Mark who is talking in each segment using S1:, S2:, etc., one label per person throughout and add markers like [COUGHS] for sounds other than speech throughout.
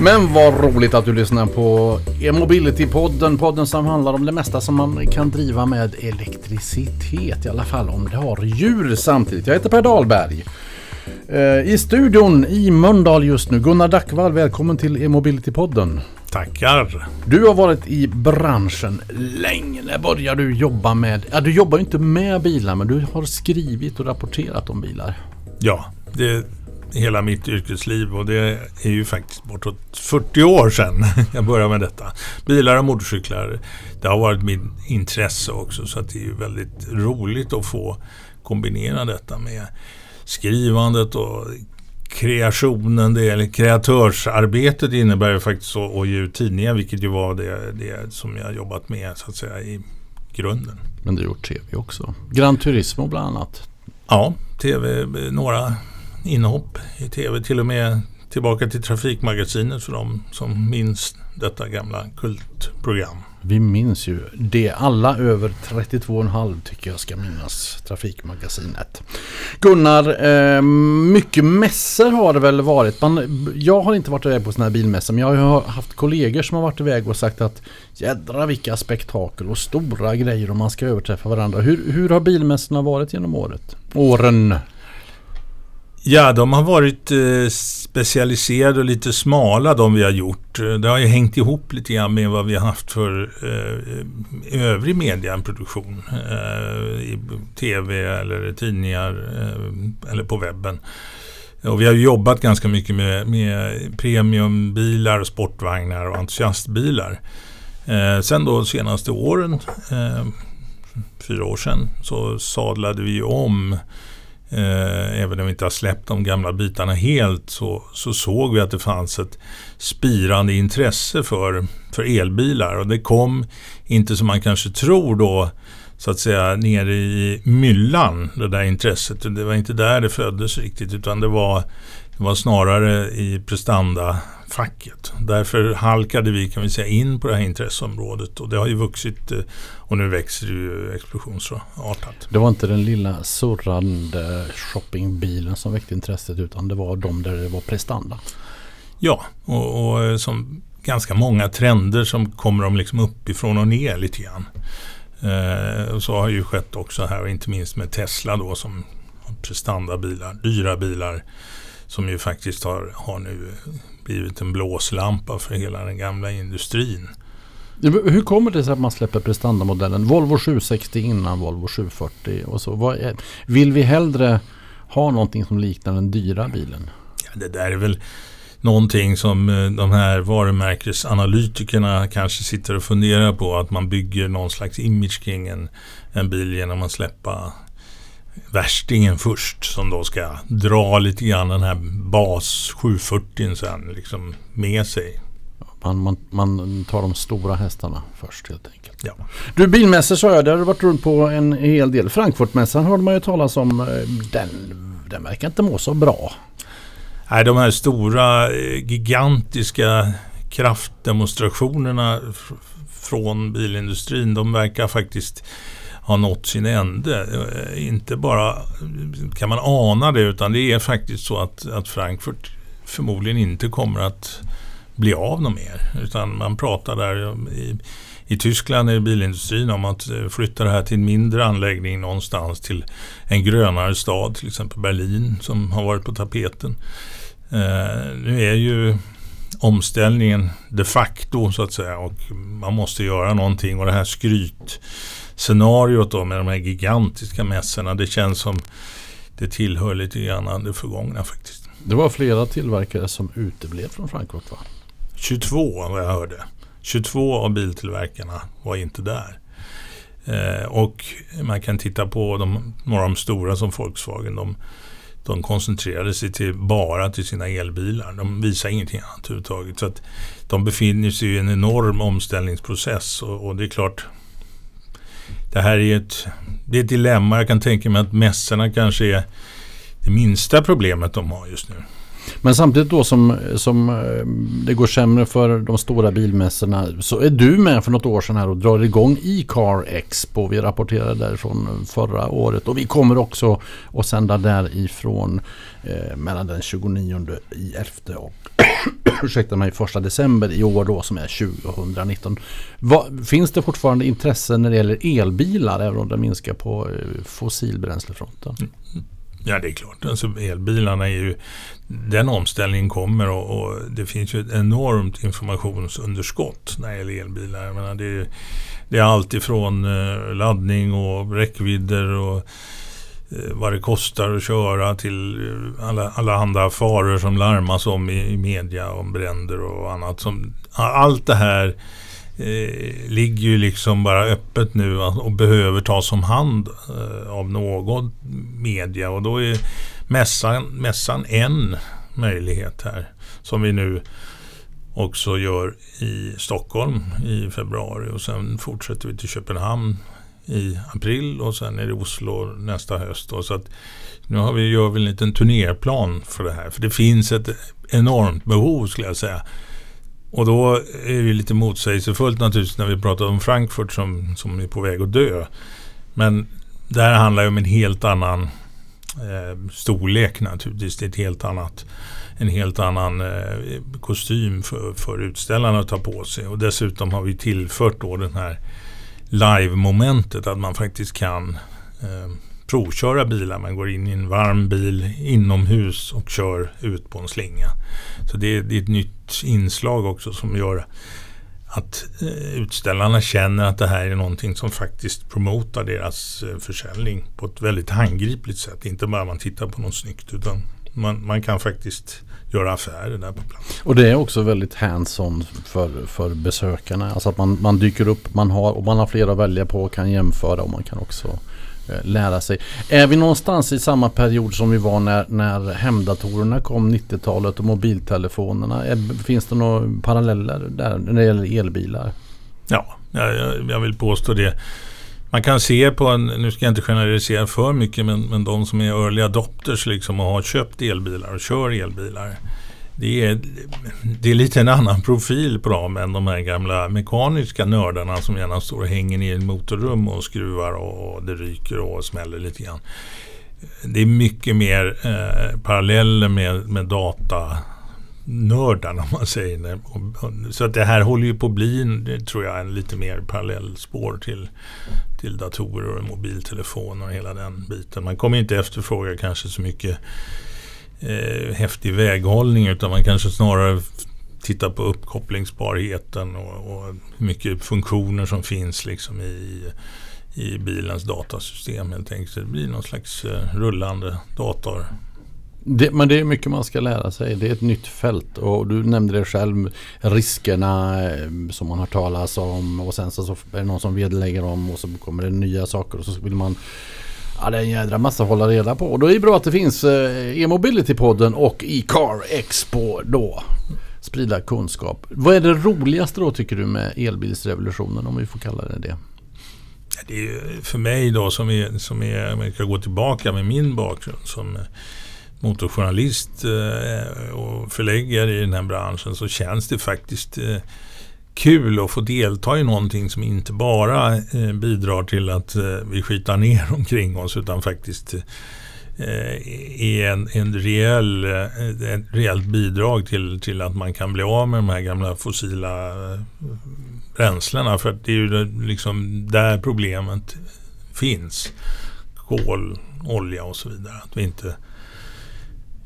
S1: Men vad roligt att du lyssnar på E-mobility-podden. Podden som handlar om det mesta som man kan driva med elektricitet. I alla fall om det har djur samtidigt. Jag heter Per Dahlberg. Eh, I studion i Mölndal just nu, Gunnar Dackvall. Välkommen till E-mobility-podden.
S2: Tackar.
S1: Du har varit i branschen länge. När började du jobba med... Ja, du jobbar ju inte med bilar men du har skrivit och rapporterat om bilar.
S2: Ja, det hela mitt yrkesliv och det är ju faktiskt bortåt 40 år sedan [LAUGHS] jag började med detta. Bilar och motorcyklar, det har varit mitt intresse också så att det är ju väldigt roligt att få kombinera detta med skrivandet och kreationen, det, eller kreatörsarbetet innebär ju faktiskt att ge ut tidningar, vilket ju var det, det som jag jobbat med så att säga i grunden.
S1: Men du har gjort tv också. Gran Turismo bland annat.
S2: Ja, tv, några inhopp i tv, till och med tillbaka till Trafikmagasinet för de som minns detta gamla kultprogram.
S1: Vi minns ju det. Alla över 32,5 tycker jag ska minnas Trafikmagasinet. Gunnar, eh, mycket mässor har det väl varit. Man, jag har inte varit iväg på sådana här bilmässor men jag har haft kollegor som har varit iväg och sagt att jädra vilka spektakel och stora grejer om man ska överträffa varandra. Hur, hur har bilmässorna varit genom året? Åren?
S2: Ja, de har varit eh, specialiserade och lite smala de vi har gjort. Eh, det har ju hängt ihop lite grann med vad vi har haft för eh, övrig medieproduktion. Eh, I tv eller tidningar eh, eller på webben. Och vi har jobbat ganska mycket med, med premiumbilar, sportvagnar och entusiastbilar. Eh, sen då de senaste åren, eh, fyra år sedan, så sadlade vi om Eh, även om vi inte har släppt de gamla bitarna helt så, så såg vi att det fanns ett spirande intresse för, för elbilar. Och det kom inte som man kanske tror då så att säga nere i myllan, det där intresset. Det var inte där det föddes riktigt utan det var, det var snarare i prestanda prestandafacket. Därför halkade vi kan vi säga in på det här intresseområdet och det har ju vuxit eh, och nu växer det ju explosionsartat.
S1: Det var inte den lilla surrande shoppingbilen som väckte intresset utan det var de där det var prestanda.
S2: Ja, och, och eh, som ganska många trender som kommer de liksom uppifrån och ner lite grann. Eh, och så har ju skett också här, inte minst med Tesla då som prestandabilar, dyra bilar som ju faktiskt har, har nu blivit en blåslampa för hela den gamla industrin.
S1: Hur kommer det sig att man släpper prestandamodellen? Volvo 760 innan Volvo 740 och så. Är, vill vi hellre ha någonting som liknar den dyra bilen?
S2: Ja, det där är väl någonting som eh, de här varumärkesanalytikerna kanske sitter och funderar på. Att man bygger någon slags image kring en, en bil genom att släppa värstingen först som då ska dra lite grann den här bas 740 sen liksom med sig.
S1: Man, man, man tar de stora hästarna först helt enkelt.
S2: Ja.
S1: Du bilmässor sa jag, det har du varit runt på en hel del. Frankfurtmässan hörde man ju talas om. Eh, den, den verkar inte må så bra.
S2: Nej, de här stora eh, gigantiska kraftdemonstrationerna från bilindustrin, de verkar faktiskt har nått sin ände. Eh, inte bara kan man ana det utan det är faktiskt så att, att Frankfurt förmodligen inte kommer att bli av något mer. Utan man pratar där i, i Tyskland i bilindustrin om att eh, flytta det här till en mindre anläggning någonstans till en grönare stad, till exempel Berlin som har varit på tapeten. Eh, nu är ju omställningen de facto så att säga och man måste göra någonting och det här skrytscenariot då med de här gigantiska mässorna det känns som det tillhör lite grann det förgångna faktiskt.
S1: Det var flera tillverkare som uteblev från Frankfurt va?
S2: 22 vad jag hörde. 22 av biltillverkarna var inte där. Eh, och man kan titta på de, några av de stora som Volkswagen. De, de koncentrerade sig till, bara till sina elbilar. De visar ingenting annat överhuvudtaget. Så att de befinner sig i en enorm omställningsprocess och, och det är klart det här är ett, det är ett dilemma. Jag kan tänka mig att mässorna kanske är det minsta problemet de har just nu.
S1: Men samtidigt då som, som eh, det går sämre för de stora bilmässorna så är du med för något år sedan här och drar igång e-car Expo. Vi rapporterade därifrån förra året och vi kommer också att sända därifrån eh, mellan den 29 i 11 och [COUGHS] ursäkta mig, första december i år då som är 2019. Va, finns det fortfarande intresse när det gäller elbilar även om det minskar på eh, fossilbränslefronten? Mm.
S2: Ja, det är klart. Alltså, elbilarna är ju... Den omställningen kommer och, och det finns ju ett enormt informationsunderskott när det gäller elbilar. Jag menar, det, är, det är allt ifrån eh, laddning och räckvidder och eh, vad det kostar att köra till eh, alla, alla andra faror som larmas om i, i media om bränder och annat. Som, allt det här eh, ligger ju liksom bara öppet nu och behöver tas om hand eh, av någon media och då är mässan, mässan en möjlighet här som vi nu också gör i Stockholm i februari och sen fortsätter vi till Köpenhamn i april och sen är det Oslo nästa höst. Då. Så att nu har vi, gör vi en liten turnéplan för det här. För det finns ett enormt behov skulle jag säga. Och då är det lite motsägelsefullt naturligtvis när vi pratar om Frankfurt som, som är på väg att dö. Men det här handlar ju om en helt annan eh, storlek naturligtvis. Det är ett helt annat, en helt annan eh, kostym för, för utställarna att ta på sig. Och dessutom har vi tillfört då den här live-momentet att man faktiskt kan eh, provköra bilar. Man går in i en varm bil inomhus och kör ut på en slinga. Så det, det är ett nytt inslag också som gör att eh, utställarna känner att det här är någonting som faktiskt promotar deras eh, försäljning på ett väldigt handgripligt sätt. Inte bara man tittar på något snyggt utan man, man kan faktiskt göra affärer där på plats.
S1: Och det är också väldigt hands-on för, för besökarna. Alltså att man, man dyker upp, man har, och man har flera att välja på och kan jämföra och man kan också Eh, lära sig. Är vi någonstans i samma period som vi var när, när hemdatorerna kom 90-talet och mobiltelefonerna? Är, finns det några paralleller där när det gäller elbilar?
S2: Ja, jag, jag vill påstå det. Man kan se på en, nu ska jag inte generalisera för mycket, men, men de som är early adopters liksom och har köpt elbilar och kör elbilar det är, det är lite en annan profil på dem än de här gamla mekaniska nördarna som gärna står och hänger i ett motorrum och skruvar och det ryker och smäller lite grann. Det är mycket mer eh, paralleller med, med datanördarna [LAUGHS] om man säger. Så att det här håller ju på att bli, tror jag, en lite mer parallellspår till, till datorer och mobiltelefoner och hela den biten. Man kommer inte efterfråga kanske så mycket eh, häftig väghållning utan man kanske snarare tittar på uppkopplingsbarheten och, och hur mycket funktioner som finns liksom i, i bilens datasystem helt enkelt. det blir någon slags eh, rullande dator.
S1: Det, men det är mycket man ska lära sig. Det är ett nytt fält och du nämnde det själv. Riskerna eh, som man har talas om och sen så är det någon som vedlägger dem och så kommer det nya saker och så vill man Ja, det är en jädra massa att hålla reda på. Och då är det bra att det finns eh, e-mobility-podden och e-car expo då. Sprida kunskap. Vad är det roligaste då tycker du med elbilsrevolutionen om vi får kalla det det?
S2: Det är för mig då som är, som är, om jag ska gå tillbaka med min bakgrund som eh, motorjournalist eh, och förläggare i den här branschen så känns det faktiskt kul att få delta i någonting som inte bara eh, bidrar till att eh, vi skitar ner [LAUGHS] omkring oss utan faktiskt eh, är en, en rejäl, eh, ett reellt bidrag till, till att man kan bli av med de här gamla fossila eh, bränslena. För att det är ju liksom där problemet finns. Kol, olja och så vidare. Att vi inte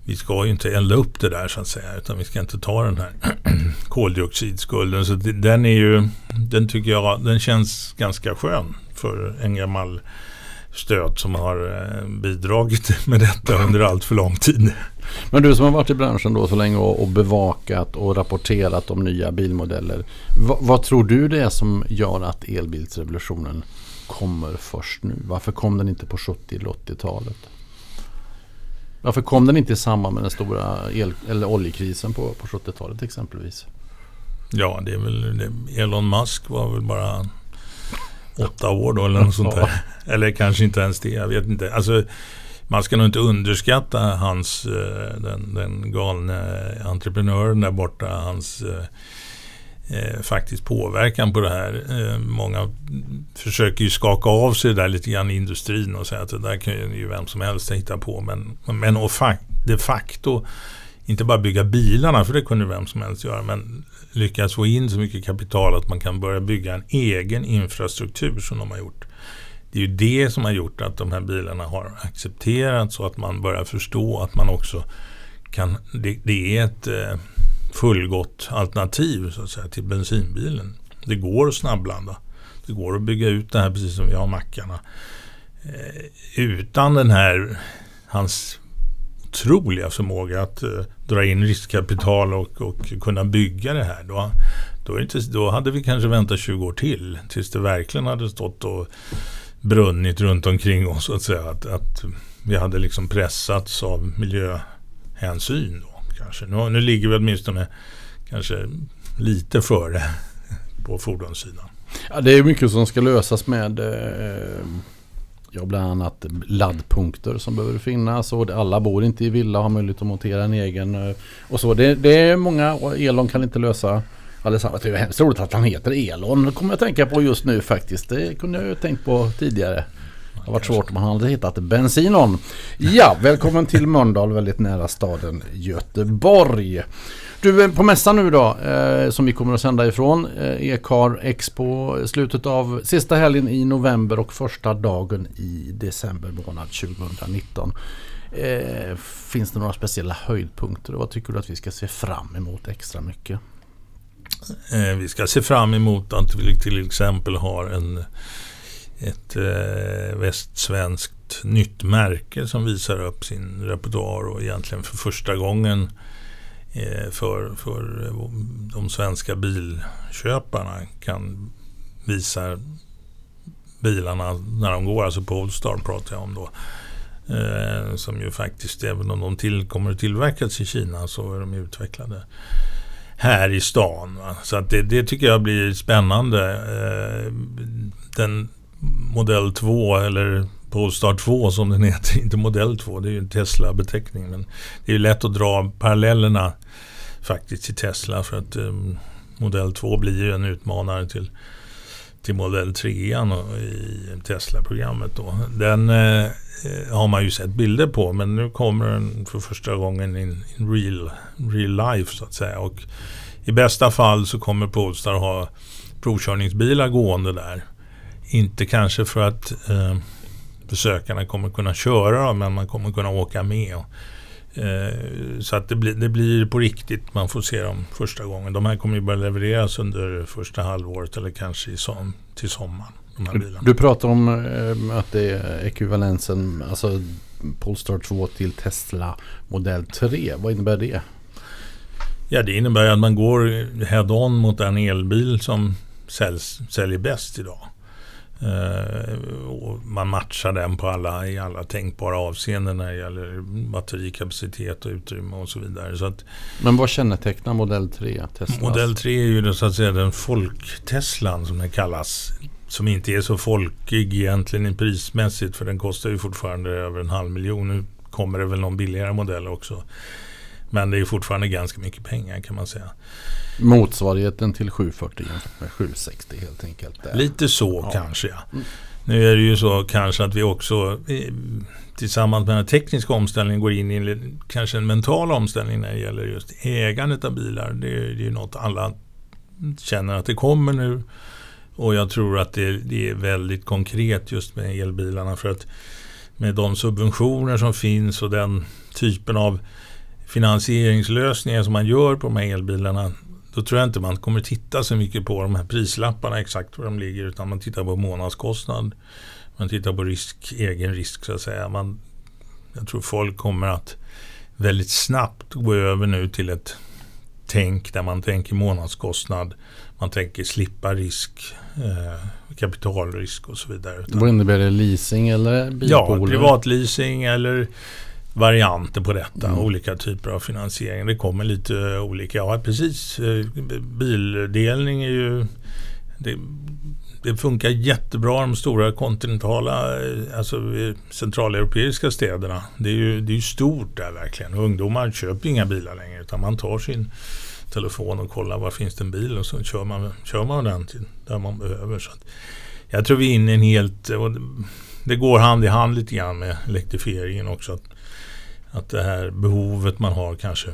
S2: vi ska ju inte elda upp det där så att säga. Utan vi ska inte ta den här [CLEARS THROAT] koldioxidskulden. Så den är ju, den tycker jag, den känns ganska skön för en gammal stöt som har eh, bidragit [LAUGHS] med detta under allt för lång tid.
S1: Men du som har varit i branschen då så länge och, bevakat och rapporterat om nya bilmodeller. Vad tror du det är som gör att elbilsrevolutionen kommer först nu? Varför kom den inte på 70 eller 80-talet? Varför kom den inte i samband med den stora el eller oljekrisen på, på 70-talet exempelvis?
S2: Ja, det är väl det. Elon Musk var väl bara åtta år då eller något sånt där. Eller kanske inte ens det, jag vet inte. Alltså, man ska nog inte underskatta hans, eh, den, den galne entreprenören där borta, hans eh, faktiskt påverkan på det här. Eh, många försöker ju skaka av sig det där lite grann i industrin och säga att det där kan ju vem som helst hitta på. Men, men och de facto inte bara bygga bilarna, för det kunde vem som helst göra, men lyckas få in så mycket kapital att man kan börja bygga en egen infrastruktur som de har gjort. Det är ju det som har gjort att de här bilarna har accepterats och att man börjar förstå att man också kan, det, det är ett eh, fullgott alternativ så att säga, till bensinbilen. Det går att snabblanda. Det går att bygga ut det här precis som vi har mackarna. Eh, utan den här, hans otroliga förmåga att eh, dra in riskkapital och, och kunna bygga det här. Då, då, inte, då hade vi kanske väntat 20 år till tills det verkligen hade stått och brunnit runt omkring oss. Så att, säga. Att, att vi hade liksom pressats av miljöhänsyn. Då, kanske. Nu, nu ligger vi åtminstone kanske lite före på fordonssidan.
S1: Ja, det är mycket som ska lösas med eh, Ja, bland annat laddpunkter som behöver finnas och alla bor inte i villa och har möjlighet att montera en egen. Eh, och så. Det, det är många och Elon kan inte lösa allesammans. Det är hemskt roligt att han heter Elon. Det kommer jag att tänka på just nu faktiskt. Det kunde jag ju tänkt på tidigare. Det har varit svårt om man hade hittat Bensinon. Ja, välkommen till Mölndal, väldigt nära staden Göteborg. Du, eh, på mässan nu då, eh, som vi kommer att sända ifrån, eh, E-car Expo, slutet av sista helgen i november och första dagen i december månad 2019. Eh, finns det några speciella höjdpunkter och vad tycker du att vi ska se fram emot extra mycket?
S2: Eh, vi ska se fram emot att vi till exempel har en, ett eh, västsvenskt nytt märke som visar upp sin repertoar och egentligen för första gången Eh, för, för eh, de svenska bilköparna kan visa bilarna när de går, alltså Polestar pratar jag om då. Eh, som ju faktiskt, även om de till, kommer att tillverkas i Kina så är de utvecklade här i stan. Va? Så att det, det, tycker jag blir spännande. Eh, den modell 2 eller Polestar 2 som den heter, [LAUGHS] inte modell 2, det är ju en Tesla-beteckning. Men det är ju lätt att dra parallellerna faktiskt till Tesla för att um, modell 2 blir ju en utmanare till, till modell 3 i Tesla-programmet. Då. Den eh, har man ju sett bilder på men nu kommer den för första gången in, in real, real life så att säga. Och I bästa fall så kommer Polestar ha provkörningsbilar gående där. Inte kanske för att eh, besökarna kommer kunna köra dem, men man kommer kunna åka med. Eh, så att det blir, det blir på riktigt, man får se dem första gången. De här kommer ju börja levereras under första halvåret eller kanske i som, till sommaren.
S1: Du pratar om eh, att det är ekvivalensen, alltså Polestar 2 till Tesla modell 3. Vad innebär det?
S2: Ja, det innebär att man går head-on mot den elbil som säljs, säljer bäst idag. Eh, man matchar den på alla, i alla tänkbara avseenden när det gäller batterikapacitet och utrymme och så vidare. Så att,
S1: Men vad kännetecknar modell 3? Teslas?
S2: Modell 3 är ju så att säga den folk-Teslan som den kallas. Som inte är så folkig egentligen prismässigt för den kostar ju fortfarande över en halv miljon. Nu kommer det väl någon billigare modell också. Men det är fortfarande ganska mycket pengar kan man säga.
S1: Motsvarigheten till 740 med 760 helt enkelt.
S2: Lite så ja. kanske ja. Mm. Nu är det ju så kanske att vi också eh, tillsammans med den tekniska omställningen går in i en, kanske en mental omställning när det gäller just ägandet av bilar. Det är, är något alla känner att det kommer nu. Och jag tror att det, det, är väldigt konkret just med elbilarna. För att med de subventioner som finns och den typen av finansieringslösningar som man gör på de här elbilarna då tror jag inte man kommer titta så mycket på de här prislapparna exakt var de ligger utan man tittar på månadskostnad. Man tittar på risk, egen risk så att säga. Man, jag tror folk kommer att väldigt snabbt gå över nu till ett tänk där man tänker månadskostnad. Man tänker slippa risk, eh, kapitalrisk och så vidare.
S1: Vad innebär det? Leasing eller
S2: bilpooler? Ja, privatleasing eller varianter på detta. Mm. Olika typer av finansiering. Det kommer lite olika. Ja, precis. Eh, bildelning är ju... Det, det funkar jättebra de stora kontinentala, eh, alltså eh, centraleuropeiska städerna. Det är ju, det är stort där verkligen. Ungdomar köper inga bilar längre utan man tar sin telefon och kollar var finns det en bil och så kör man, kör man den till där man behöver. Så jag tror vi är inne i en helt det går hand i hand lite grann med elektrifieringen också. Att, att det här behovet man har kanske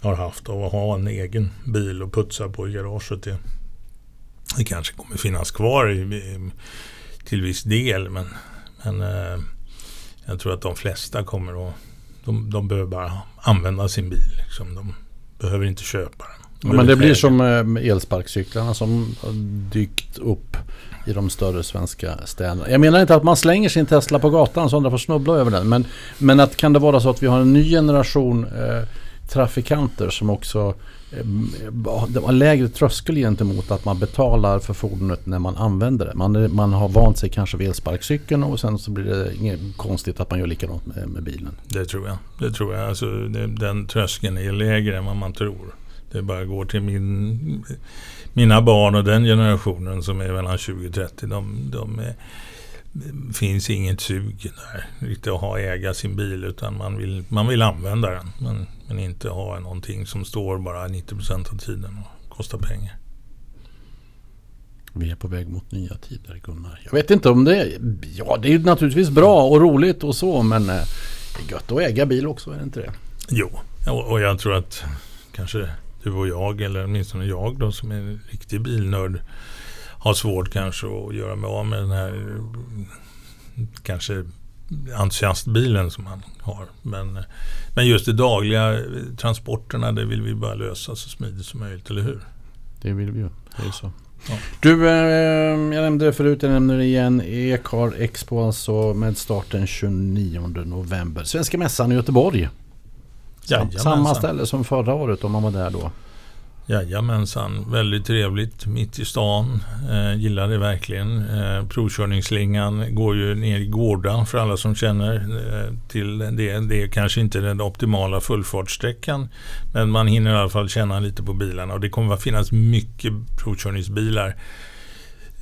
S2: har haft av att ha en egen bil och putsa på i garaget. Det, det kanske kommer finnas kvar i, i, till viss del men, men eh, jag tror att de flesta kommer att de, de behöver bara använda sin bil. Liksom. De behöver inte köpa den.
S1: Ja, men det blir som eh, elsparkcyklarna som dykt upp i de större svenska städerna. Jag menar inte att man slänger sin Tesla på gatan så andra får snubbla över den. Men, men att kan det vara så att vi har en ny generation eh, trafikanter som också eh, har lägre tröskel gentemot att man betalar för fordonet när man använder det. Man, man har vant sig kanske vid elsparkcykeln och sen så blir det inget konstigt att man gör likadant med, med bilen.
S2: Det tror jag. Det tror jag. Alltså, det, den tröskeln är lägre än vad man tror. Det bara går till min, mina barn och den generationen som är mellan 20 och 30. De, de är, finns inget sug där riktigt att ha äga sin bil utan man vill, man vill använda den. Men, men inte ha någonting som står bara 90% av tiden och kostar pengar.
S1: Vi är på väg mot nya tider Gunnar. Jag vet inte om det är... Ja det är naturligtvis bra och roligt och så men eh, det är gött att äga bil också, är det inte det?
S2: Jo, och jag tror att kanske du och jag, eller åtminstone jag då som är en riktig bilnörd, har svårt kanske att göra mig av med den här kanske entusiastbilen som man har. Men, men just de dagliga transporterna, det vill vi bara lösa så smidigt som möjligt, eller hur?
S1: Det vill vi ju. Det är så. Ja. Du, eh, jag nämnde det förut, jag nämner det igen. E-car Expo alltså med start den 29 november. Svenska mässan i Göteborg. Jajamensan. Samma ställe som förra året om man var där då.
S2: Jajamensan, väldigt trevligt mitt i stan. Eh, gillar det verkligen. Eh, provkörningsslingan går ju ner i Gårda för alla som känner eh, till det. Det är kanske inte den optimala fullfartssträckan men man hinner i alla fall känna lite på bilarna och det kommer att finnas mycket provkörningsbilar.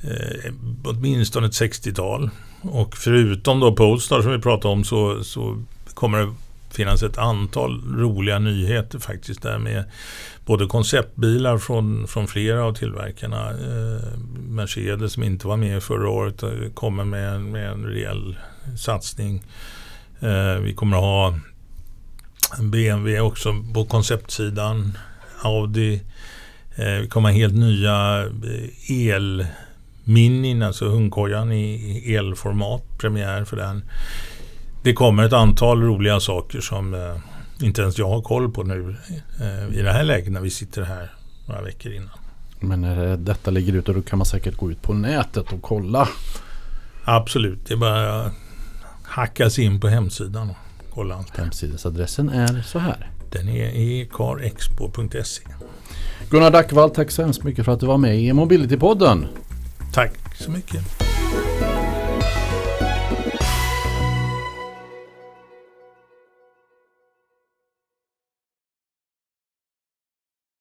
S2: Eh, åtminstone ett 60-tal. Och förutom då Polestar som vi pratade om så, så kommer det finnas ett antal roliga nyheter faktiskt där med både konceptbilar från, från flera av tillverkarna. Eh, Mercedes som inte var med förra året eh, kommer med, med en rejäl satsning. Eh, vi kommer att ha BMW också på konceptsidan. Audi. Eh, vi kommer ha helt nya eh, elminin, alltså hundkojan i elformat. Premiär för den det kommer ett antal roliga saker som eh, inte ens jag har koll på nu eh, i det här läget när vi sitter här några veckor innan.
S1: Men när detta ligger ute då kan man säkert gå ut på nätet och kolla.
S2: Absolut, det är bara att hacka sig in på hemsidan och kolla allt.
S1: Hemsidesadressen är så här.
S2: Den är i carexpo.se.
S1: Gunnar Dackvall, tack så hemskt mycket för att du var med i Mobility-podden.
S2: Tack så mycket.